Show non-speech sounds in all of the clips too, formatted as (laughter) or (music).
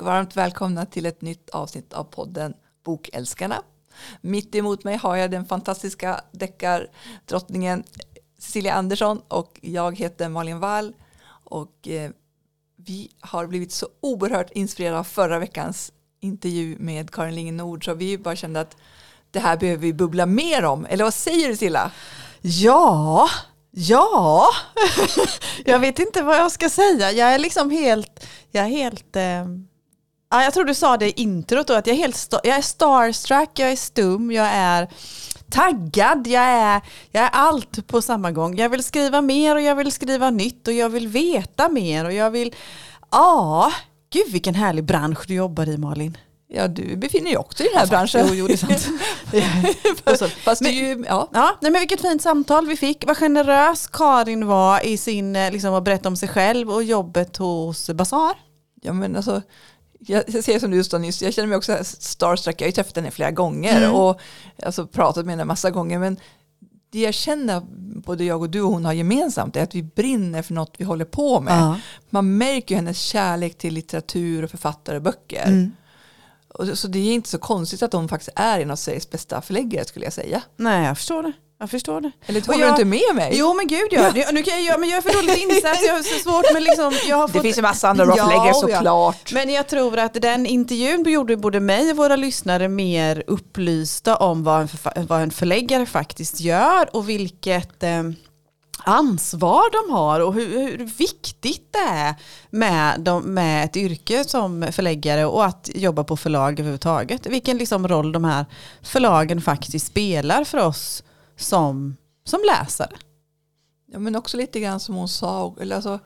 och varmt välkomna till ett nytt avsnitt av podden Bokälskarna. Mitt emot mig har jag den fantastiska deckardrottningen Cecilia Andersson och jag heter Malin Wall och eh, vi har blivit så oerhört inspirerade av förra veckans intervju med Karin Lingen Nord så vi bara kände att det här behöver vi bubbla mer om. Eller vad säger du Silla? Ja, ja, (laughs) jag vet inte vad jag ska säga. Jag är liksom helt, jag är helt, eh, ja, jag tror du sa det i introt då, att jag är helt, jag är starstruck, jag är stum, jag är taggad, jag är, jag är allt på samma gång. Jag vill skriva mer och jag vill skriva nytt och jag vill veta mer och jag vill, ja, gud vilken härlig bransch du jobbar i Malin. Ja, du befinner dig också i den här branschen. Jo, jo, det är sant. (laughs) fast, fast men, ju, ja. ja nej, men vilket fint samtal vi fick. Vad generös Karin var i sin, eh, liksom, att berätta om sig själv och jobbet hos Basar. Ja, men alltså, jag, ser som du sa nyss, jag känner mig också starstruck. Jag har ju träffat henne flera gånger mm. och alltså, pratat med henne massa gånger. Men det jag känner, både jag och du och hon har gemensamt, är att vi brinner för något vi håller på med. Ja. Man märker hennes kärlek till litteratur och författare och böcker. Mm. Så det är inte så konstigt att hon faktiskt är en av Sveriges bästa förläggare skulle jag säga. Nej, jag förstår det. Jag förstår det. Eller håller jag, du inte med mig? Jo men gud ja. Nu kan jag, men jag är för dåligt insatt, jag har så svårt men liksom, jag har fått, Det finns ju massa andra bra ja, såklart. Ja. Men jag tror att den intervjun gjorde både mig och våra lyssnare mer upplysta om vad en, vad en förläggare faktiskt gör och vilket eh, ansvar de har och hur, hur, viktigt det är med, de, med ett yrke som förläggare och att jobba på förlag överhuvudtaget. Vilken liksom roll de här förlagen faktiskt spelar för oss som, som läsare. Ja men också lite grann som hon sa, eller alltså,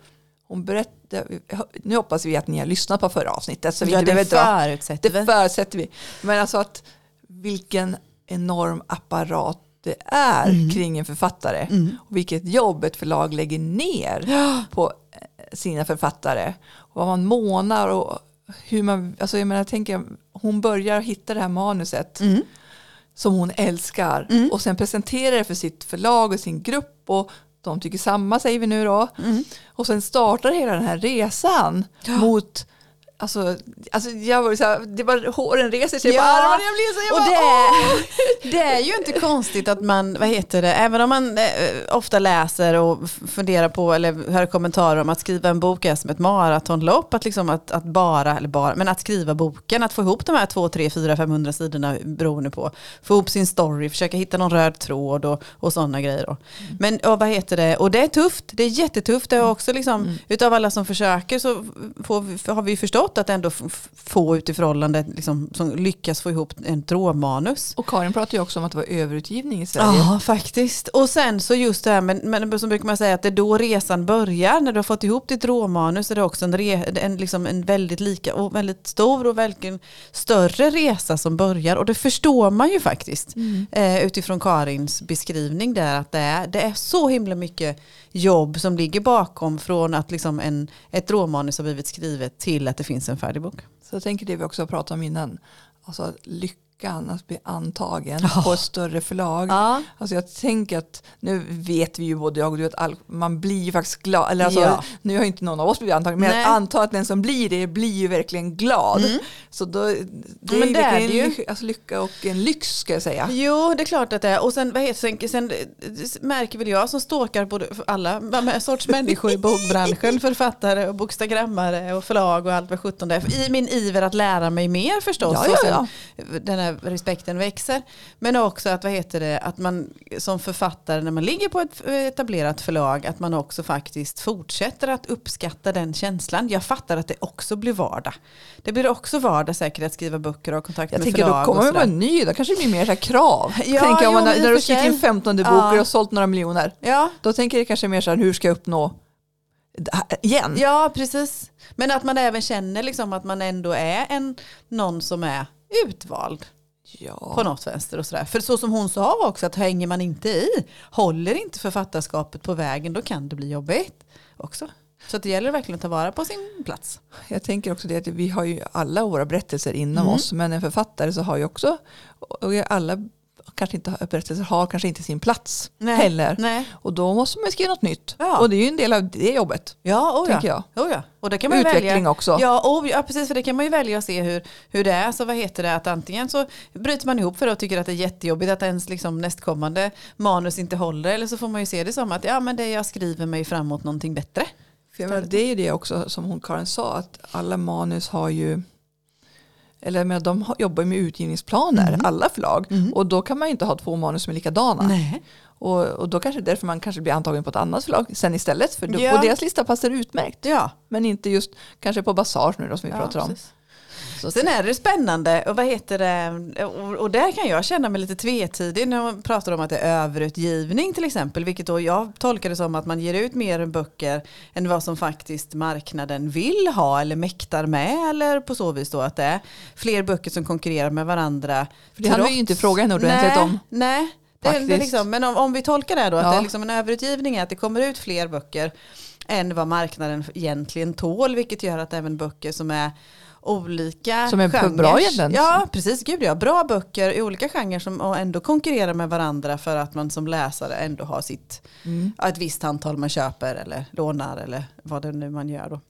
hon berättade, nu hoppas vi att ni har lyssnat på förra avsnittet. Så vi ja, det förutsätter vi. Det förutsätter vi. Men alltså att vilken enorm apparat det är mm. kring en författare. Mm. Och vilket jobb ett förlag lägger ner ja. på eh, sina författare. Och vad man månar och hur man, alltså jag menar, jag tänker, hon börjar hitta det här manuset mm. Som hon älskar mm. och sen presenterar det för sitt förlag och sin grupp och de tycker samma säger vi nu då. Mm. Och sen startar hela den här resan ja. mot Alltså, alltså jag var så här, det var håren reser sig ja, på armarna. Jag blir så, jag och det, det är ju inte konstigt att man, vad heter det, även om man eh, ofta läser och funderar på eller hör kommentarer om att skriva en bok är som ett maratonlopp. Att, liksom att, att bara, eller bara, men att skriva boken, att få ihop de här två, tre, fyra, 500 sidorna beroende på. Få ihop sin story, försöka hitta någon röd tråd och, och sådana grejer. Då. Mm. Men och vad heter det, och det är tufft, det är jättetufft. Det är också liksom, mm. utav alla som försöker så får, har vi förstått förstått att ändå få ut i förhållande, liksom, som lyckas få ihop en råmanus. Och Karin pratade ju också om att det var överutgivning i Sverige. Ja, faktiskt. Och sen så just det här, men, men som brukar man säga att det är då resan börjar, när du har fått ihop ditt råmanus är det också en, re, en, liksom en väldigt lika och väldigt stor och väldigt större resa som börjar. Och det förstår man ju faktiskt mm. eh, utifrån Karins beskrivning där, att det är, det är så himla mycket jobb som ligger bakom från att liksom en, ett råmanus har blivit skrivet till att det finns en färdig bok. Så jag tänker det vi också har pratat om innan, alltså lycka lyckan att bli antagen oh. på ett större förlag. Ja. Alltså jag tänker att nu vet vi ju både jag och du att all, man blir ju faktiskt glad. Eller alltså, ja. Nu har inte någon av oss blivit antagen men Nej. jag antar att den som blir det blir ju verkligen glad. Mm. Så då, det är, men det är det ju. Lycka, alltså lycka och en lyx ska jag säga. Jo det är klart att det är. Och sen, vad heter, sen, sen märker väl jag som ståkar både alla sorts människor i bokbranschen, (laughs) författare och bokstagrammare och förlag och allt vad sjutton det är. I min iver att lära mig mer förstås. Ja, ja, ja. Den här respekten växer. Men också att, vad heter det, att man som författare när man ligger på ett etablerat förlag att man också faktiskt fortsätter att uppskatta den känslan. Jag fattar att det också blir vardag. Det blir också vardag säkert att skriva böcker och ha kontakt jag med tänker, förlag. Då kommer man vara ny, då kanske det blir mer så krav. (laughs) Ja, tänker jag, om man, när du har skrivit din femtonde bok ja. och har sålt några miljoner. Ja. Då tänker jag kanske mer så här, hur ska jag uppnå igen? Ja, precis. Men att man även känner liksom att man ändå är en, någon som är utvald ja. på något vänster och sådär. För så som hon sa också, att hänger man inte i, håller inte författarskapet på vägen, då kan det bli jobbigt också. Så det gäller verkligen att ta vara på sin plats. Jag tänker också det att vi har ju alla våra berättelser inom mm. oss, men en författare så har ju också, och alla kanske inte, berättelser har kanske inte sin plats Nej. heller. Nej. Och då måste man skriva något nytt. Ja. Och det är ju en del av det jobbet. Ja, oh ja. Tänker jag. Oh ja. Och det kan man Utveckling välja. också. Ja, oh, ja, precis. För det kan man ju välja att se hur, hur det är. Så vad heter det? Att antingen så bryter man ihop för det och tycker att det är jättejobbigt att ens liksom nästkommande manus inte håller. Eller så får man ju se det som att ja, men det jag skriver mig framåt någonting bättre. För menar, det är ju det också som hon Karin sa att alla manus har ju eller menar, de jobbar med utgivningsplaner, alla förlag. Och då kan man ju inte ha två manus som är likadana. Nej. Och, och då kanske det är därför man kanske blir antagen på ett annat förlag sen istället. För då, Ja. på deras lista passar utmärkt. Ja. Men inte just kanske på Basage nu då som vi Ja, pratar om. precis. Så, Sen är det spännande och vad heter det och, och där kan jag känna mig lite tvetidig när man pratar om att det är överutgivning till exempel vilket då jag tolkar det som att man ger ut mer böcker än vad som faktiskt marknaden vill ha eller mäktar med eller på så vis då att det är fler böcker som konkurrerar med varandra. För det vi ju inte fråga henne ordentligt nej, om. Nej, liksom, men om, om vi tolkar det då att Ja. det är liksom en överutgivning är att det kommer ut fler böcker än vad marknaden egentligen tål vilket gör att även böcker som är olika Som är genrer. bra egentligen. Ja, precis. Gud ja. Bra böcker i olika genrer som ändå konkurrerar med varandra för att man som läsare ändå har sitt, Mm. ett visst antal man köper eller lånar eller vad det nu man gör då.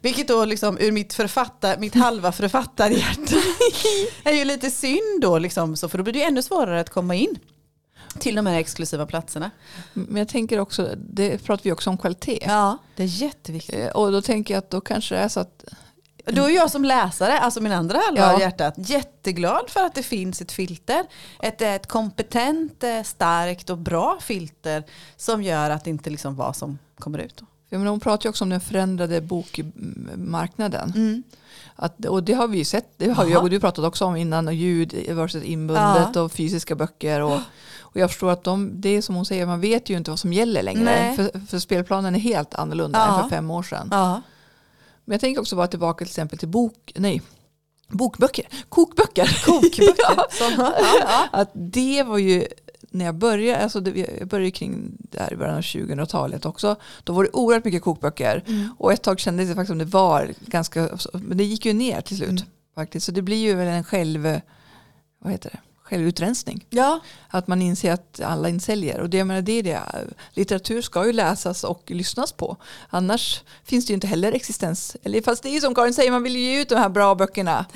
Vilket då liksom ur mitt, författar, mitt halva författarhjärta (laughs) är ju lite synd då liksom, så för då blir det ju ännu svårare att komma in till de här exklusiva platserna. Men jag tänker också, det pratar vi också om kvalitet. Ja, det är jätteviktigt. Eh, Och då tänker jag att då kanske det är så att Då är jag som läsare, alltså min andra halva Ja. av hjärtat, jätteglad för att det finns ett filter. Ett, ett kompetent, eh, starkt och bra filter som gör att det inte liksom vad som kommer ut. Då. Jag menar, hon pratar ju också om den förändrade bokmarknaden. Att, och det har vi ju sett, det har jag och du pratat också om innan, och ljud versus inbundet Ja. och fysiska böcker. Och, och jag förstår att de, det är som hon säger, man vet ju inte vad som gäller längre. För, för spelplanen är helt annorlunda Ja. än för fem år sedan. Ja. Men jag tänker också bara tillbaka till exempel till bok, nej, bokböcker, kokböcker. (laughs) Kokböcker. (laughs) Som, ja, ja. att det var ju när jag började, alltså det, jag började kring där i början av 2000-talet också, då var det oerhört mycket kokböcker. Mm. Och ett tag kändes det faktiskt som det var ganska, men det gick ju ner till slut Mm. faktiskt. Så det blir ju väl en själv, vad heter det, självutrensning. ja. Att man inser att alla insäljer. Och det, jag menar, det är det. Litteratur ska ju läsas och lyssnas på. Annars finns det ju inte heller existens. Eller fast det är ju som Karin säger, man vill ju ge ut de här bra böckerna.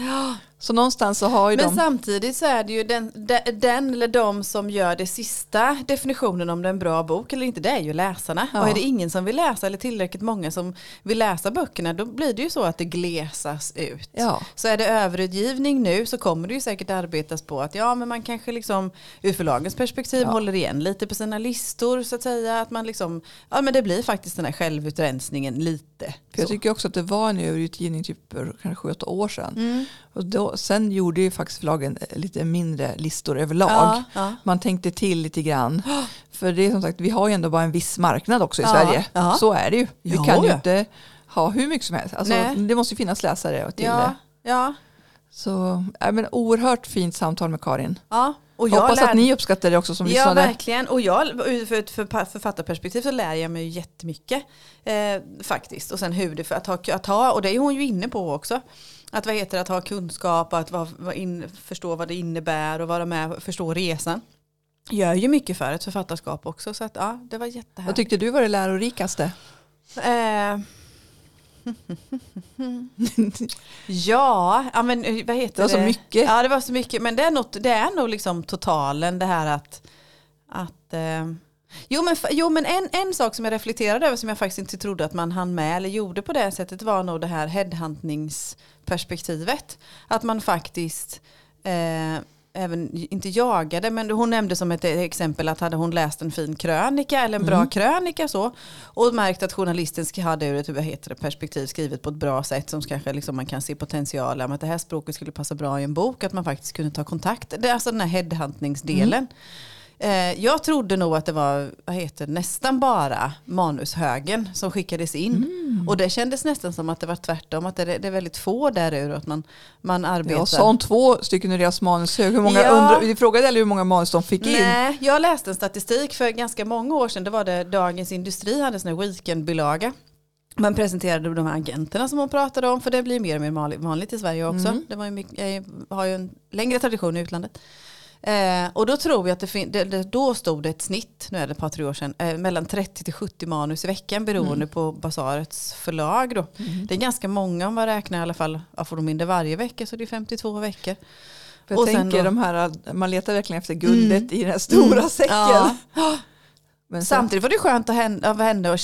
Så någonstans så har ju Men de... samtidigt så är det ju den, de- den eller de som gör det sista definitionen om det är en bra bok eller inte, det är ju läsarna. Ja. Och är det ingen som vill läsa eller tillräckligt många som vill läsa böckerna då blir det ju så att det glesas ut. Ja. Så är det överutgivning nu så kommer det ju säkert arbetas på att ja men man kanske liksom ur förlagens perspektiv Ja. håller igen lite på sina listor så att säga. Att man liksom, ja men det blir faktiskt den här självutrensningen lite. För jag så. tycker också att det var en överutgivning typ kanske 7-8 år sedan. Mm. Och då, sen gjorde ju faktiskt förlagen eh, lite mindre listor överlag. Ja, ja. Man tänkte till lite grann. (gasps) För det är som sagt, vi har ju ändå bara en viss marknad också i Ja, Sverige. ja. Så är det ju. Vi Ja, kan ju ja. inte ha hur mycket som helst. Alltså, det måste ju finnas läsare till Ja, det. ja, Så äh, men, oerhört fint samtal med Karin. ja. Och jag Hoppas lär- att ni uppskattar det också som Ja, lyssnade. verkligen. Och jag, ur för ett författarperspektiv så lär jag mig jättemycket. Eh, faktiskt. Och sen hur det, för att ha, att ha, och det är hon ju inne på också. Att vad heter det, att ha kunskap och att vad, vad in, förstå vad det innebär och vara med och förstå resan. Gör ju mycket för ett författarskap också. Så att ja, det var Vad jättehärligt. tyckte du var det lärorikaste? Eh, (laughs) ja, ja, men eh, vad heter Det var så mycket. Ja, det var så mycket. Men det är, något, det är nog liksom totalen det här att... att eh, jo, men, jo, men en, en sak som jag reflekterade över som jag faktiskt inte trodde att man hann med eller gjorde på det sättet var nog det här headhuntningsperspektivet. Att man faktiskt... Eh, även, inte jagade, men hon nämnde som ett exempel att hade hon läst en fin krönika eller en bra krönika så och märkt att journalisten hade ur ett vad heter det, perspektiv skrivit på ett bra sätt som kanske liksom man kan se potential om att det här språket skulle passa bra i en bok, att man faktiskt kunde ta kontakt. Det är alltså den här headhuntningsdelen. Eh, jag trodde nog att det var vad heter, nästan bara manushögen som skickades in. Och det kändes nästan som att det var tvärtom, att det, är- det är väldigt få där ur att man, man arbetar. Jag sa hon två stycken ur deras manushög. Hur många Ja. undrar, vi frågade eller hur många manus de fick in. Nej, jag läste en statistik för ganska många år sedan. Det var det Dagens Industri hade en weekendbilaga. Man presenterade de här agenterna som hon pratade om, för det blir mer och mer vanligt- i Sverige också. Mm. Det var ju mycket, jag har ju en längre tradition i utlandet. Eh, och då tror jag att det, det, det då stod det ett snitt, nu är det ett par tre år sedan, eh, mellan 30 till 70 manus i veckan beroende Mm. på Basarets förlag. Då. Det är ganska många om man räknar i alla fall, ja, får de in det varje vecka så det är 52 veckor. För jag Och tänker då- de här, man letar verkligen efter guldet i den här stora Mm. säcken. Ja. (gasps) Men Samtidigt var det skönt att hända, av henne att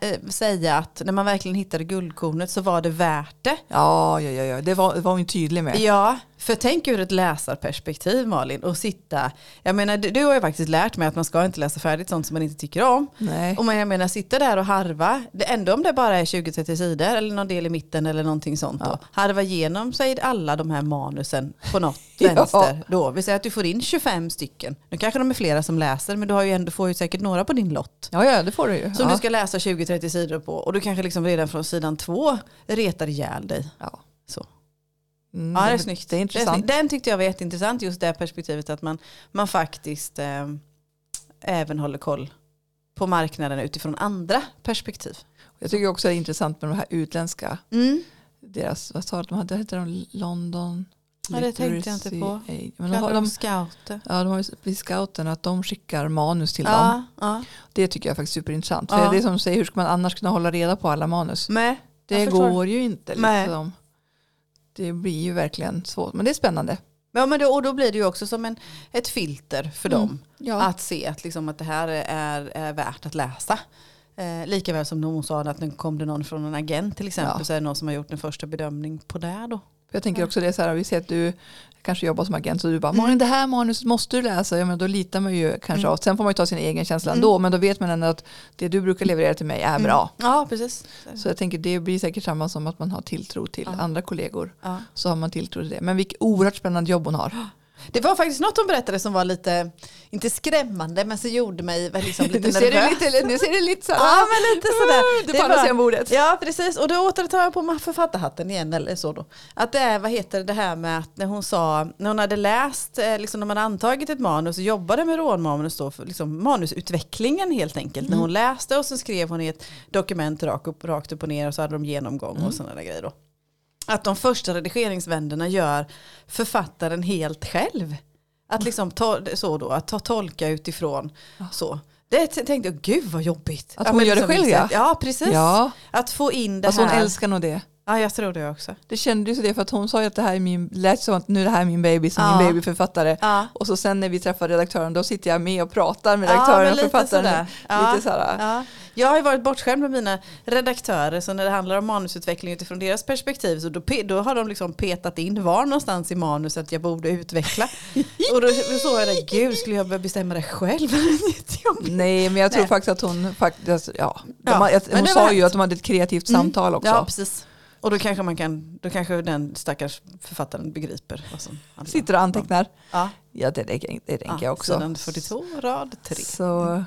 eh, säga att när man verkligen hittade guldkornet så var det värt det. ja, ja, ja, ja, det var, var hon tydlig med. Ja, för tänk ur ett läsarperspektiv Malin och sitta, jag menar du, har ju faktiskt lärt mig att man ska inte läsa färdigt sånt som man inte tycker om. Nej. Och man, jag menar sitta där och harva, det, ändå om det bara är 20-30 sidor eller någon del i mitten eller någonting sånt då. Harva igenom sig alla de här manusen på något (laughs) Ja. vänster då. Vi säger att du får in 25 stycken. Nu kanske de är flera som läser men du har ju ändå, får ju säkert några på din lott. Ja, ja, det får du ju. Som ja. du ska läsa 20-30 sidor på och du kanske liksom redan från sidan två retar ihjäl dig. Ja. Så. Mm, Ja, det är snyggt. Det är intressant. Den tyckte jag var jätteintressant, just det perspektivet att man, man faktiskt eh, även håller koll på marknaden utifrån andra perspektiv. Jag tycker också det är intressant med de här utländska, Mm. deras, vad sa de, de hade, heter de London? Ja, det tänkte jag inte på. Aid. Men de har, de scouter. ja, de har ju vid scouten att de skickar manus till dem. Ja, ja. Det tycker jag faktiskt är superintressant. För Ja. det är som du säger, hur ska man annars kunna hålla reda på alla manus? Nej, Det går ju inte. Liksom. Det blir ju verkligen svårt. Men det är spännande. Ja, men då, och då blir det ju också som en, ett filter för Mm. dem. Ja. Att se att, liksom, att det här är, är värt att läsa. Eh, lika väl som hon sa att nu kom det någon från en agent till exempel Ja. så är det någon som har gjort en första bedömning på det då. Jag tänker också det så här, vi ser att du kanske jobbar som agent så du bara, Mm. Malin det här manuset måste du läsa. Ja, men då litar man ju kanske Mm. av. Sen får man ju ta sin egen känsla Mm. ändå. Men då vet man ändå att det du brukar leverera till mig är bra. Ja, precis. Så jag tänker det blir säkert samma som att man har tilltro till Ja. andra kollegor. Ja. Så har man tilltro till det. Men vilket oerhört spännande jobb hon har. Det var faktiskt något hon berättade som var lite, inte skrämmande, men så gjorde mig liksom (laughs) lite Nu ser, det nervös. lite, nu ser det lite så här. Ja, men lite sådär. Det på andra sidan bordet. Ja, precis. Och då återtar jag på författarhatten igen eller så då. Att det är, vad heter det, här med att när hon sa, när hon hade läst, eh, liksom när man antagit ett manus och jobbade med rånmanus då, för liksom manusutvecklingen helt enkelt. När hon läste och så skrev hon i ett dokument rakt upp, rakt upp och ner och så hade de genomgång och sådana där grejer då. Att de första redigeringsvänderna gör författaren helt själv. Att liksom ta, så då, att ta tolka utifrån så. Det tänkte jag, gud vad jobbigt. Att hon men gör det liksom själv, vissa- ja. Ja, precis. Ja, Att få in det alltså hon här. älskar nog det. Ja, jag tror det också. Det kändes ju det för att hon sa ju att det här är min, lät som att nu är det här min baby som Ja. min babyförfattare. Ja. Och så sen när vi träffar redaktören då sitter jag med och pratar med Ja, redaktören men och författaren. sådär. Ja. Lite sådär. Ja. Jag har ju varit bortskämd med mina redaktörer så när det handlar om manusutveckling utifrån deras perspektiv så då, då har de liksom petat in var någonstans i manuset jag borde utveckla. (laughs) och då såg jag det, gud skulle jag bestämma det själv? (laughs) Nej men jag tror Nej. faktiskt att hon faktiskt, ja, de, Ja, hon sa ju att de hade ett kreativt samtal också. Ja, precis. Och då kanske man kan, då kanske den stackars författaren begriper vad som handlar. Sitter och antecknar. Ja, Ja det, det, det tänker jag också. Sidan 42, rad 3. Så, Ja.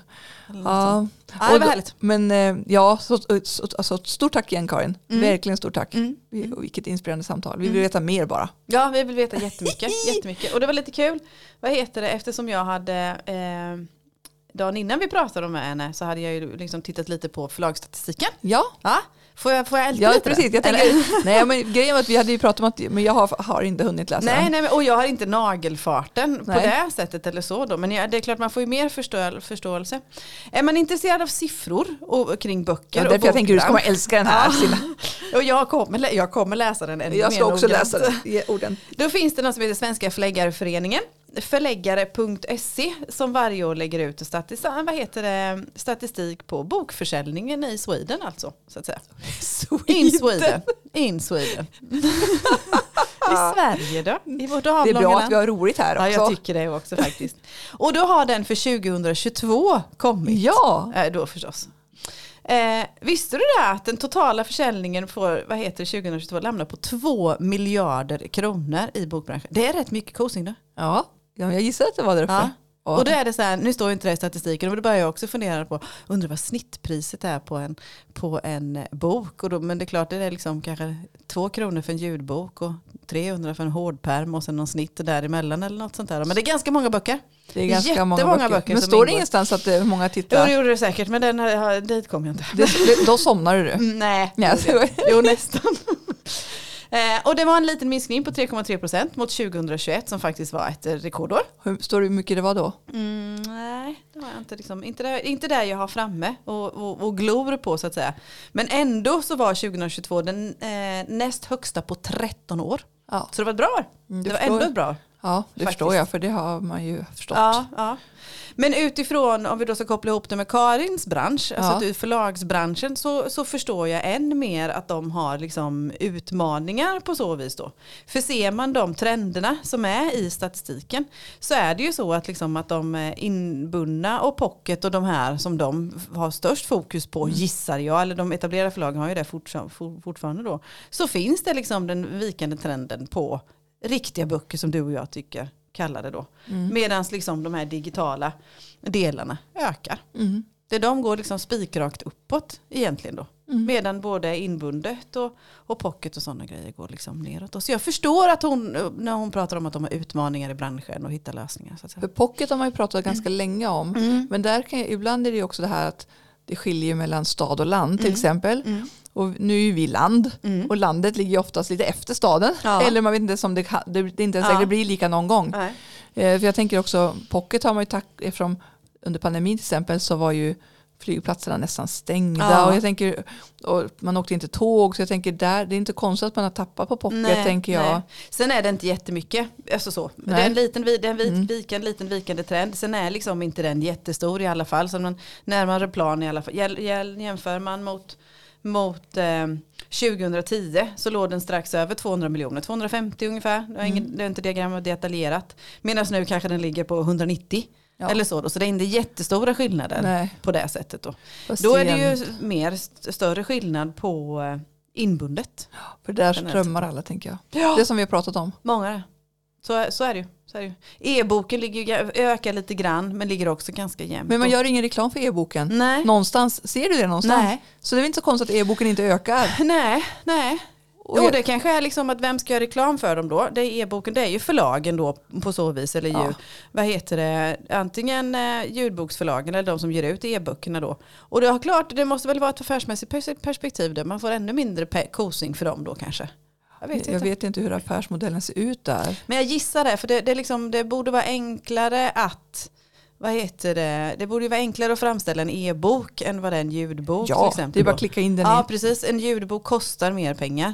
ja. Ja, det var härligt. Men eh, ja, så, så, alltså, stort tack igen Karin. Mm. Verkligen stort tack. Mm. Och Vilket inspirerande samtal. Vi vill Mm. veta mer bara. Ja, vi vill veta jättemycket, (laughs) jättemycket. Och det var lite kul, vad heter det, eftersom jag hade, eh, dagen innan vi pratade med henne så hade jag ju liksom tittat lite på förlagsstatistiken. Ja, Ja, får jag, får jag älta ja lite? precis. Jag tänker, (laughs) nej, men grejen var att vi hade ju pratat om att, men jag har, har inte hunnit läsa Nej, den. nej, och jag har inte nagelfarten på Nej. det sättet eller så då. Men jag, det är klart man får ju mer förstå, förståelse. Är man intresserad av siffror och, och kring böcker Ja, och därför jag tänker du ska bokbransch- man älska den här. Ja. (laughs) Och jag kommer, jag kommer läsa den ännu Jag ska mer också noggrant. läsa den (laughs) i orden. Då finns det något som heter Svenska Förläggareföreningen. Förläggare.se som varje år lägger ut statistik, vad heter det, statistik på bokförsäljningen i Sweden alltså. Så att säga. (laughs) In Sweden. In Sweden. I Sverige då? I vårt Det är bra land. att vi har roligt här Ja, jag också. tycker det också faktiskt. Och då har den för 2022 kommit. Ja, Eh, då förstås. Eh, visste du det att den totala försäljningen får, vad heter det, 2022 lämnar på 2 miljarder kronor i bokbranschen. Det är rätt mycket kosing då. ja. jag gissar att det var därför. Ja. Ja. Och då är det så här, nu står inte det i statistiken, och då börjar jag också fundera på, undrar vad snittpriset är på en, på en bok. Och då, men det är klart, det är liksom kanske två kronor för en ljudbok och 300 för en hårdperm och sen någon snitt däremellan eller något sånt där. Men det är ganska många böcker. det är ganska jättemånga många böcker. böcker Men står det ingenstans att det är många Jo, titlar? det gjorde det säkert, men den här, dit kom jag inte. Det, då somnar du. (laughs) Nej, jo, det- jo nästan. Eh, och det var en liten minskning på 3,3% mot 2021 som faktiskt var ett eh, rekordår. Hur, står det hur mycket det var då? Mm, nej, det jag inte. Liksom, inte, där, inte där jag har framme och, och, och glor på så att säga. Men ändå så var 2022 den eh, näst högsta på 13 år. Ja, Så det var ett bra år. Mm, Det var förstår ändå ett bra år. Ja det Faktiskt. förstår jag för det har man ju förstått. Ja, ja. Men utifrån, om vi då ska koppla ihop det med Karins bransch, alltså Ja. ur förlagsbranschen, så, så förstår jag än mer att de har liksom utmaningar på så vis då. För ser man de trenderna som är i statistiken så är det ju så att, liksom att de inbundna och pocket och de här som de har störst fokus på, gissar jag, eller de etablerade förlagen har ju det fortfarande då, så finns det liksom den vikande trenden på riktiga böcker som du och jag tycker kallar det då. Mm. Medan liksom de här digitala delarna ökar. Mm. Det de går liksom spikrakt uppåt egentligen då. Mm. Medan både inbundet och, och pocket och sådana grejer går liksom neråt. Så jag förstår att hon, när hon pratar om att de har utmaningar i branschen och hittar lösningar. Så. För pocket har man ju pratat ganska länge om. Mm. Men där kan jag, ibland är det ju också det här att det skiljer mellan stad och land till Mm. exempel. Mm. Och nu är vi land. Mm. Och landet ligger oftast lite efter staden. Ja. Eller man vet inte om det, det, är inte ens Ja. det blir lika någon gång. Eh, för jag tänker också, pocket har man ju tack, eftersom under pandemin till exempel så var ju flygplatserna nästan stängda Ja. och jag tänker, och man åkte inte tåg så jag tänker där, det är inte konstigt att man har tappat på pocket Nej, tänker jag. nej. Sen är det inte jättemycket. Alltså så. Det är en liten, det är en vik, Mm. vikande, liten vikande trend. Sen är liksom inte den jättestor i alla fall. Så man, närmare plan i alla fall. Jämför man mot, mot eh, 2010 så låg den strax över 200 miljoner. 250 ungefär. Det är, ingen, Mm. det är inte diagrammet detaljerat. Medan nu kanske den ligger på 190. Ja. Eller så då. Så det är inte jättestora skillnader Nej, på det sättet då. fast Då är det ju mer st- större skillnad på eh, inbundet. För där strömmar alla tänker jag. Ja. Det som vi har pratat om. Många. Så, så är det ju. E-boken ligger, ökar lite grann men ligger också ganska jämnt. Men man gör ingen reklam för e-boken. Någonstans, ser du det någonstans? Nej. Så det är väl inte så konstigt att e-boken inte ökar. (laughs) Nej, nej. Och det kanske är liksom att vem ska göra reklam för dem då? Det är e-boken, det är ju förlagen då på så vis. Eller Ja. vad heter det, antingen eh, ljudboksförlagen eller de som ger ut e-böckerna då. Och det är klart, det måste väl vara ett affärsmässigt pers- perspektiv där. Man får ännu mindre kosing för dem då kanske. Jag vet inte. Jag vet inte hur affärsmodellen ser ut där. Men jag gissar det, för det, det, liksom, det borde vara enklare att vad heter det? Det borde ju vara enklare att framställa en e-bok än vad det är en ljudbok till Ja, exempel. det är bara att klicka in den Ja, i. precis. En ljudbok kostar mer pengar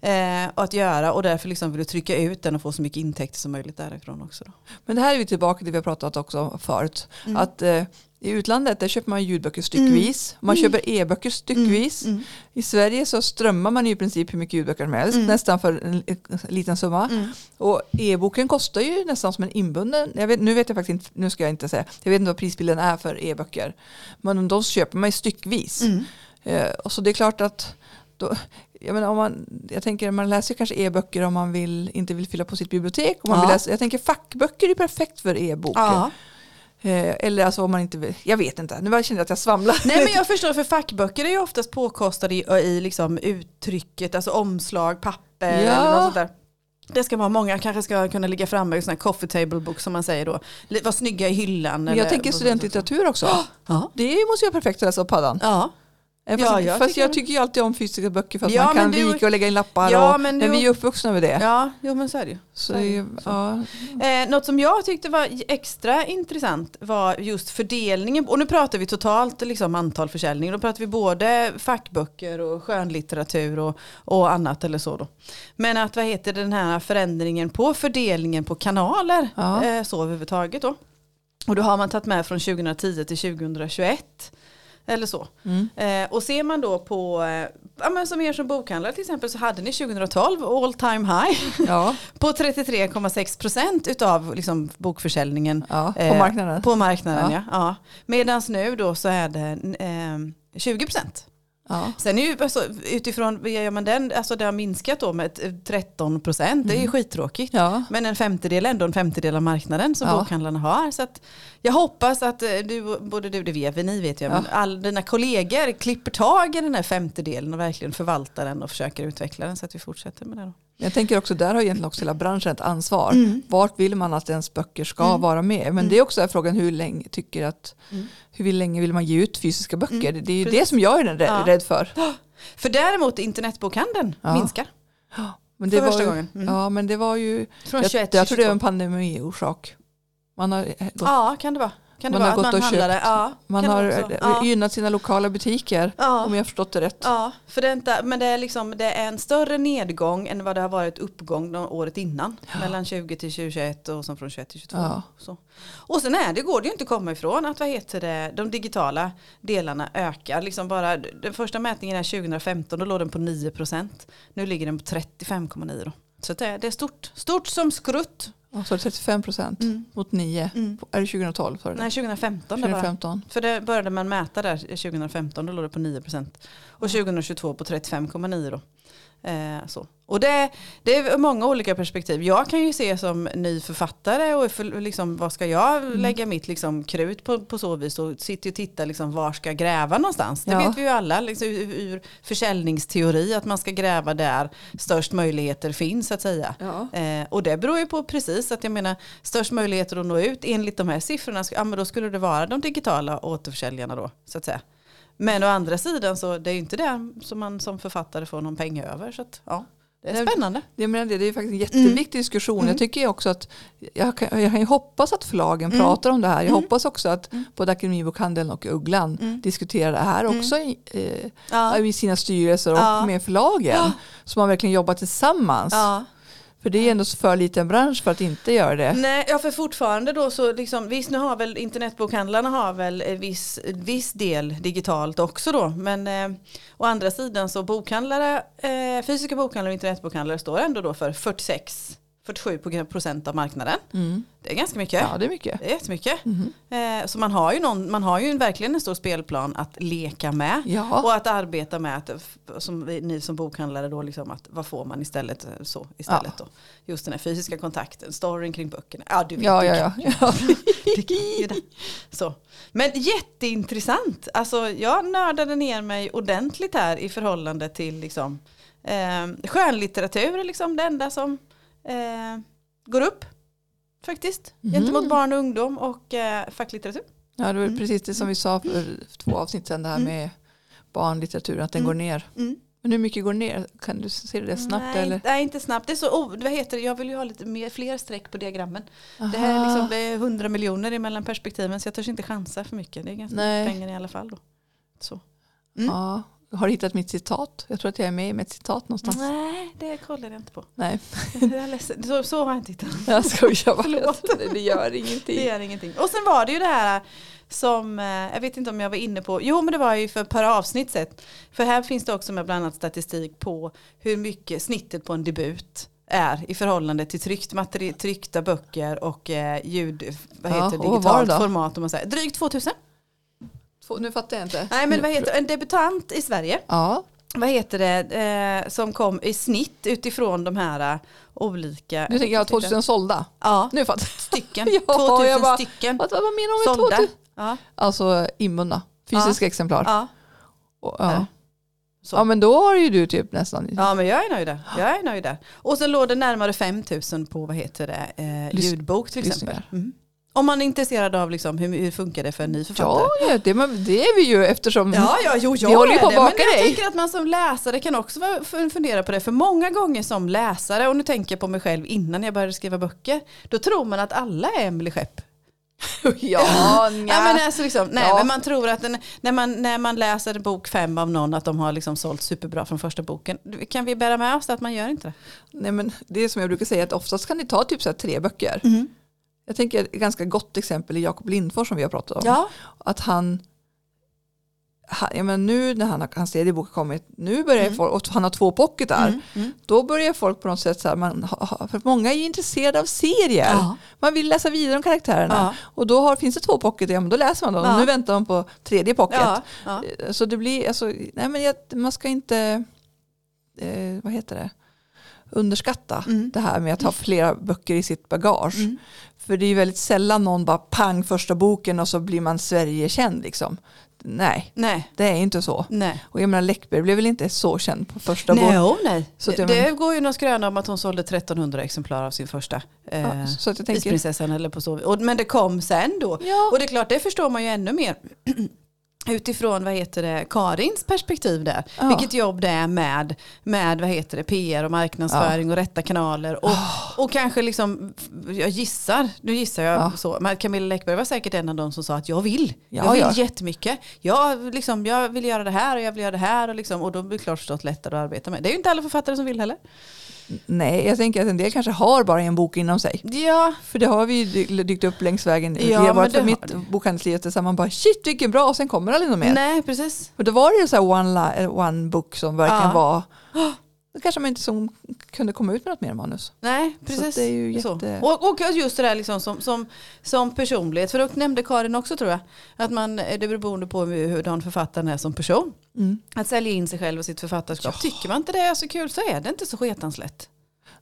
eh, att göra och därför liksom vill du trycka ut den och få så mycket intäkter som möjligt därifrån också. Då. Men det här är vi tillbaka till det vi har pratat också förut. Mm. Att eh, i utlandet där köper man ljudböcker styckvis. Man Mm. köper e-böcker styckvis. Mm. I Sverige så strömmar man i princip hur mycket ljudböcker som helst. Mm. Nästan för en, en liten summa. Mm. Och e-boken kostar ju nästan som en inbunden. Vet, nu vet jag faktiskt inte, nu ska jag inte säga. Jag vet inte vad prisbilden är för e-böcker. Men de köper man ju styckvis. Mm. Eh, och så det är klart att då, jag, menar, om man, jag tänker man läser kanske e-böcker om man vill, inte vill fylla på sitt bibliotek. Om man Ja. vill läsa, jag tänker fackböcker är perfekt för e-bok. Ja. Eh, eller alltså om man inte vill, jag vet inte, nu känner jag att jag svamlar. Nej men jag förstår, för fackböcker är ju oftast påkostade i, i liksom uttrycket, alltså omslag, papper Ja. eller något sånt där. Det ska vara många, kanske ska kunna ligga framme i sån här coffee table book som man säger då. Vara snygga i hyllan. Men eller- jag tänker studentlitteratur också. Ja. Det måste ju vara perfekt att läsa på paddan. Ja. Eh, Fast, Ja, jag, fast tycker- jag tycker ju alltid om fysiska böcker för att Ja, man kan men du- vika och lägga in lappar. Ja, och, men men du- vi är uppvuxna med det. Ja, jo men så är det ju. Så är ju, ja. Eh, något som jag tyckte var extra intressant var just fördelningen. Och nu pratar vi totalt liksom antal försäljning. Då pratar vi både fackböcker och skönlitteratur och, och annat eller så. Då. Men att vad heter den här förändringen på fördelningen på kanaler Ja. eh, så överhuvudtaget då. Och då har man tagit med från 2010 till 2021. Eller så. Mm. Eh, och ser man då på, eh, ja, men som er som bokhandlare till exempel så hade ni 2012 all time high (laughs) Ja, (laughs) på 33,6 procent utav liksom bokförsäljningen ja, på eh, marknaden. På marknaden ja. Ja. ja. Medan nu då så är det eh, 20 procent. Ja. Sen är ju alltså, utifrån, gör man den, alltså det har minskat då med ett- 13 procent, det är ju skittråkigt. Ja. Men en femtedel är ändå en femtedel av marknaden som Ja. bokhandlarna har. Så att jag hoppas att eh, du, både du, det vet ni vet ju, Ja. men alla dina kollegor klipper tag i den här femtedelen och verkligen förvaltar den och försöker utveckla den så att vi fortsätter med det. Då. Jag tänker också, där har egentligen också hela branschen ett ansvar. Mm. Vart vill man att ens böcker ska Mm. vara med? Men Mm. det är också frågan hur länge tycker att Mm. hur länge vill man ge ut fysiska böcker? Mm, Det är ju precis. det som jag är rädd, Ja. rädd för. (gasps) För däremot internetbokhandeln Ja. minskar. (gasps) Men För det var första ju, gången. Mm. Ja, men det var ju... Från jag, 21 jag till tror det är 22. en pandemiorsak. Man har, gått, Ja, kan det vara. Kan det Man har vara att gått man och handlade? köpt. Ja, man har eh, Ja. gynnat sina lokala butiker, Ja. om jag har förstått det rätt. Ja, för det är inte, men det är, liksom, det är en större nedgång än vad det har varit uppgång året innan. Mellan 20 till 2021 och som från 21 till 22. Ja. Så. Och sen är det, går det ju inte att komma ifrån att vad heter det, de digitala delarna ökar. Liksom bara, den första mätningen är 2015, då låg den på 9%. Nu ligger den på 35,9 då. Så det är, det är stort, stort som skrutt. Och så är det 35 procent mot 9. Mm. Är det 2012? Sa du? Nej, 2015 det bara. 2015. För det började man mäta där 2015, då låg det på 9%. Och 2022 på 35,9 då. Eh, så. Och det, det är många olika perspektiv. Jag kan ju se som ny författare och för, liksom, vad ska jag Mm. lägga mitt liksom, krut på, på så vis och sitter och tittar liksom, var ska jag gräva någonstans. Det Ja. vet vi ju alla liksom, ur, ur försäljningsteori att man ska gräva där störst möjligheter finns att säga. Ja. Eh, och det beror ju på precis att jag menar störst möjligheter att nå ut enligt de här siffrorna, ja, men då skulle det vara de digitala återförsäljarna då så att säga. Men å andra sidan så det är ju inte där som man som författare får någon pengar över. Så att, ja, det är spännande. Det, menar det, det är faktiskt en jätteviktig diskussion. Jag tycker också att jag kan, jag kan ju hoppas att förlagen pratar om det här. Jag hoppas också att både Akademibokhandeln och Ugglan diskuterar det här också i, eh, Ja. i sina styrelser och Ja. med förlagen. Så man verkligen jobbar tillsammans. Ja. För det är ändå för liten bransch för att inte göra det. Nej, ja för fortfarande då så liksom, visst nu har väl internetbokhandlarna har väl eh, viss, viss del digitalt också då. Men eh, å andra sidan så bokhandlare, eh, fysiska bokhandlare och internetbokhandlare står ändå då för 46 47 procent av marknaden. Mm. Det är ganska mycket. Ja, det är mycket. Det är jättemycket. Mhm. Eh, så man har ju, någon, man har ju en, verkligen en stor spelplan att leka med. Ja. Och att arbeta med, att, som vi, ni som bokhandlare då, liksom att, vad får man istället? eh, Så, istället då. Just den här fysiska kontakten, storyn kring böckerna. Ja, du vet Ja, ja, ja. ja. (laughs) Så. Men jätteintressant. Alltså, jag nördade ner mig ordentligt här i förhållande till liksom, eh, skönlitteratur är liksom det enda som eh, går upp. Faktiskt. Mhm. Gentemot barn och ungdom och eh, facklitteratur. Ja, det var Mm. precis det som vi sa för två avsnitt sedan, det här med barnlitteratur, att den Mm. går ner. Mm. Men hur mycket går ner? Kan du se det snabbt? nej, eller? nej, inte snabbt. Det är så, oh, vad heter det? Jag vill ju ha lite mer, fler streck på diagrammen. Det här är, Aha. liksom, det är 100 miljoner emellan perspektiven så jag törs inte chansa för mycket. Det är ganska Nej. mycket pengar i alla fall. Då. Så. Mm. Ja. Har du hittat mitt citat? Jag tror att jag är med med ett citat någonstans. Nej, det kollar jag inte på. Nej, (laughs) Jag. Så, så har jag inte hittat. jag skojar bara. Det, det gör ingenting. Det är ingenting. Och sen var det ju det här som, eh, jag vet inte om jag var inne på, jo men det var ju för ett par avsnitt sett. För här finns det också med bland annat statistik på hur mycket snittet på en debut är i förhållande till tryckt materi- tryckta böcker och eh, ljud, vad Ja, heter det digitalt format. Om man säger. Drygt 2000. Två- Nu fattar jag inte. Nej men vad heter en debutant i Sverige, Ja, vad heter det, eh, som kom i snitt utifrån de här eh, olika. nu tänker jag 2000 sålda. Ja, Nu fattar stycken. (laughs) Ja, 2000 jag bara- stycken jag. Vad, vad menar du med sålda. 2000? Ja, Alltså inbundna, fysiska exemplar. ja. Och, Ja. ja. Så. ja, men då har ju du typ nästan... Ja men jag är nöjd där. Jag är nöjd där. Och sen låg det närmare 5000 på vad heter det, eh, ljudbok till exempel. Mm. Om man är intresserad av liksom, hur, hur funkar det för en ny författare. Ja, det, det är vi ju eftersom... Ja, ja, jo, jag Vi håller på att baka jag dig. tänker att man som läsare kan också fundera på det. För många gånger som läsare, och nu tänker jag på mig själv innan jag började skriva böcker, då tror man att alla är Emelie Skepp. (laughs) ja, (laughs) Ja, men alltså liksom, nej, Ja. men man tror att den, när, man, när man läser bok fem av någon att de har liksom sålt superbra från första boken. Kan vi bära med oss att man gör inte det? Nej, men det är som jag brukar säga att oftast kan det ta typ så tre böcker. Mm. Jag tänker ett ganska gott exempel är Jakob Lindfors som vi har pratat om. Ja, Att han, han ja, men nu när han, har- hans tredje bok har kommit, nu börjar Mm. folk, och han har två pocketdar, Mm, mm. då börjar folk på något sätt så här, man, för många är ju intresserade av serier. Ja. Man vill läsa vidare om karaktärerna. Ja. Och då har, finns det två pocket, ja men då läser man dem. Ja. Nu väntar man på tredje pocket. Så det blir, alltså, nej men jag, man ska inte, eh, vad heter det, underskatta Mm. det här med att ha flera böcker i sitt bagage. Mm. För det är ju väldigt sällan någon bara pang första boken och så blir man Sverigekänd liksom. Nej, Nej, det är inte så. nej. Och jag menar Läckberg blev väl inte så känd på första Nej, boken. nej. Så det, det men- går ju någon skröna om att hon sålde 1300 exemplar av sin första eh, Ja, så att jag tänker, Isprinsessan eller på så och, Men det kom sen då. ja, Och det är klart, det förstår man ju ännu mer. (clears throat) utifrån vad heter det, Karins perspektiv där. Ja. Vilket jobb det är med, med vad heter det, PR och marknadsföring och rätta kanaler. Och, och kanske liksom, jag gissar, nu gissar jag Ja. så, men Camilla Läckberg var säkert en av de som sa att jag vill. Ja, jag vill ja. jättemycket. Jag, liksom, jag vill göra det här och jag vill göra det här. Och, liksom, och då blir det klart lättare att arbeta med. Det är ju inte alla författare som vill heller. Nej, jag tänker att en del kanske har bara en bok inom sig. Ja, För det har vi ju dy- dykt upp längs vägen. Ja, det men var det för har mitt bokhandelsliv att man bara shit vilken bra och sen kommer det aldrig något mer. nej precis. Och då var det ju så one, li- one book som verkligen Ja. var (gasps) då kanske man inte som kunde komma ut med något mer manus. Nej, precis. det är ju Så. jätte- Och, och just det där liksom som, som, som personlighet, för då nämnde Karin också tror jag, att man, det beror beroende på hur hurdan författaren är som person. Mm. Att sälja in sig själv och sitt författarskap. Tycker man inte det är så kul så är det inte så sketans lätt.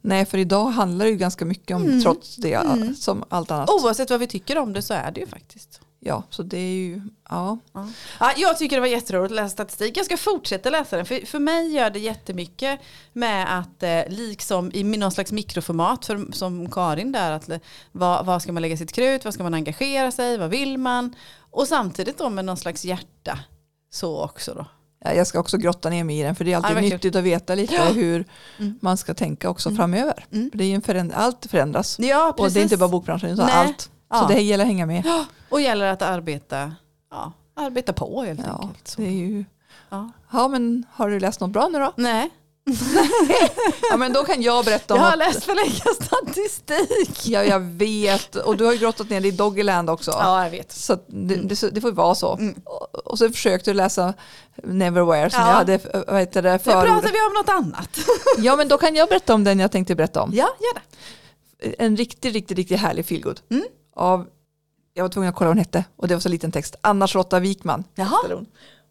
Nej, för idag handlar det ju ganska mycket om Mm. trots det Mm. som allt annat. Oavsett vad vi tycker om det så är det ju faktiskt. Ja, så det är ju, ja. Ja. Ja, jag tycker det var jätteroligt att läsa statistik. Jag ska fortsätta läsa den. För, för mig gör det jättemycket med att, eh, liksom i någon slags mikroformat, för, som Karin där, att, vad, vad ska man lägga sitt krut, vad ska man engagera sig, vad vill man? Och samtidigt då med någon slags hjärta. Så också då. Ja, Jag ska också grotta ner mig i den för det är alltid Ja, nyttigt att veta lite Ja. hur Mm. man ska tänka också framöver. Mm. Det är en föränd- allt förändras. Ja, Och det är inte bara bokbranschen utan Nej. allt. Så Ja. det gäller att hänga med. Och gäller att arbeta, ja, arbeta på helt Ja, enkelt. Så. det är ju... Ja. ja, men har du läst något bra nu då? Nej, (laughs) Ja, men då kan jag berätta om jag har att- läst för länge statistik. Ja, jag vet. Och du har ju grottat ner dig i Doggyland också. Ja, jag vet. Så det, det, det får ju vara så. Mm. Och, och så försökte du läsa Neverwhere som Ja. jag hade vad heter det, Nu för. pratar vi om något annat. (laughs) Ja, men då kan jag berätta om den jag tänkte berätta om. Ja, gör det. En riktigt, riktigt, riktigt härlig feelgood. Mm. Av, jag var tvungen att kolla vad hon hette och det var så liten text. Anna Charlotta Wikman. Jaha.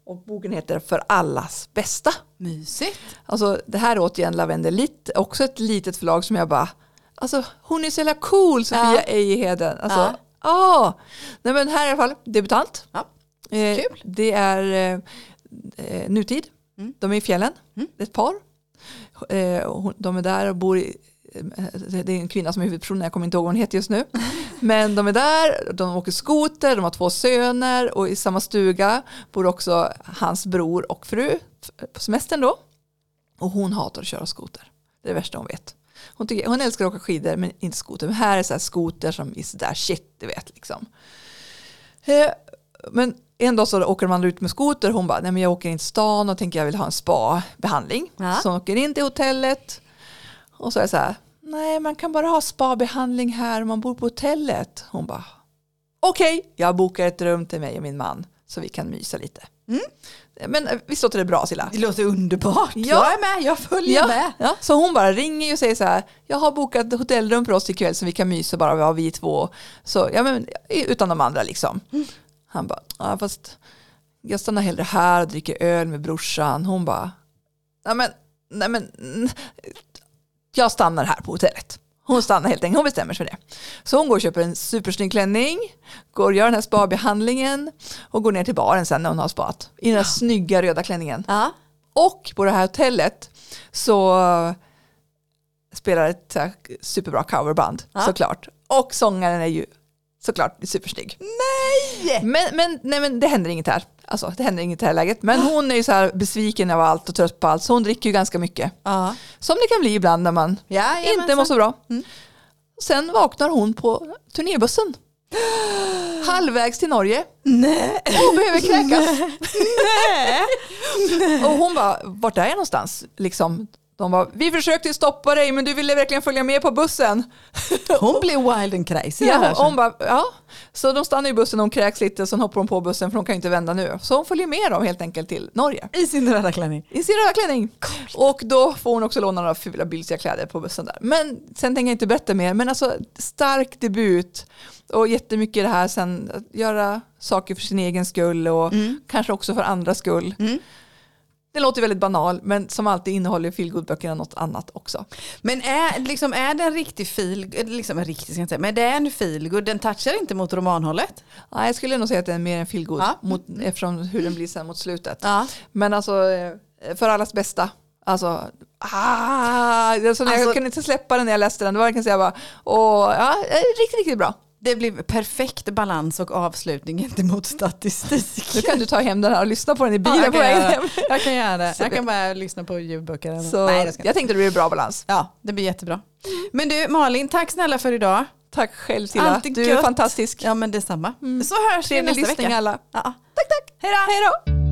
Och boken heter För allas bästa. Mysigt. Alltså det här är återigen Lavendel Litt, också ett litet förlag som jag bara, alltså hon är så jävla cool Sofia Ja. Ejeheden. Alltså, Ja. ja. Nej men här är i alla fall debutant. Ja. Eh, Kul. Det är eh, eh, nutid, Mm. de är i fjällen, Mm. ett par. Eh, de är där och bor i, det är en kvinna som är huvudpersonen, jag kommer inte ihåg vad hon heter just nu. Men de är där, de åker skoter, de har två söner och i samma stuga bor också hans bror och fru på semestern då. Och hon hatar att köra skoter. Det är det värsta hon vet. Hon, tycker, hon älskar att åka skidor men inte skoter. Men här är så här skoter som är sådär shit, du vet liksom. Eh, Men en dag så åker man ut med skoter. Hon bara, nej men jag åker in till stan och tänker jag vill ha en spa-behandling. Ja. Så hon åker in till hotellet. Och så är det så här, nej man kan bara ha spa-behandling här om man bor på hotellet. Hon bara, okej, jag bokar ett rum till mig och min man så vi kan mysa lite. Mm. Men eh, visst låter det bra Silla? Det låter underbart. Ja. Jag är med, jag följer Ja, med. ja, så hon bara ringer och säger så här, jag har bokat hotellrum för oss ikväll så vi kan mysa bara vi har vi två. Så, ja, men, utan de andra liksom. Han bara, ja, fast jag stannar hellre här och dricker öl med brorsan. Hon bara, nej men, nej men, mm, jag stannar här på hotellet. Hon stannar helt enkelt, hon bestämmer sig för det. Så hon går och köper en supersnygg klänning, går och gör den här spabehandlingen och går ner till baren sen när hon har spat. I den här snygga röda klänningen. Ja. Och på det här hotellet så spelar ett superbra coverband Ja. såklart. Och sångaren är ju såklart supersnygg. Nej! Men, men, nej, men det händer inget här. Alltså, det händer inget i det här läget. Men hon är ju så här besviken av allt och trött på allt. Så hon dricker ju ganska mycket. Ja. Som det kan bli ibland när man Ja, inte mår så bra. Mm. Sen vaknar hon på turnébussen. (gasps) Halvvägs till Norge. Nej. Och behöver kräkas. (laughs) Nej. (laughs) Och hon bara, vart är jag någonstans? Liksom, de bara, vi försökte stoppa dig men du ville verkligen följa med på bussen. (laughs) Hon blir wild and crazy. Ja, och hon bara, ja. Så de stannar i bussen och hon kräks lite, sen hoppar hon på bussen för hon kan ju inte vända nu. Så hon följer med dem helt enkelt till Norge. I sin röda klänning. I sin röda klänning. Och då får hon också låna några fula bylsiga kläder på bussen där. Men sen tänker jag inte berätta mer. Men alltså stark debut. Och jättemycket det här sen att göra saker för sin egen skull och Mm. kanske också för andras skull. Mm. Det låter väldigt banal men som alltid innehåller feelgood-böckerna något annat också. Men är, liksom, är det en riktig feel, liksom en riktig ska jag inte säga, men det är en feelgood, den touchar inte mot romanhållet? Nej, jag skulle nog säga att det är mer en feelgood Ja. mot, eftersom hur den blir sen mot slutet. Ja. Men alltså eh, för allas bästa. Alltså, ah, alltså, Alltså- jag kunde inte släppa den när jag läste den. Det var verkligen så jag bara, åh, ja, eh, riktigt, riktigt bra. Det blir perfekt balans och avslutning gentemot statistik. Nu kan du ta hem den här och lyssna på den i Ja, bilen jag, på kan jag kan göra det. Jag kan bara lyssna på ljudböcker. Så Nej, jag jag tänkte det blir bra balans. Ja, det blir jättebra. Men du Malin, tack snälla för idag. Tack själv Tilla. Alltid Du är gött. fantastisk. Ja men detsamma. Så hörs vi nästa vecka. alla. Ja. Tack tack. Hej då.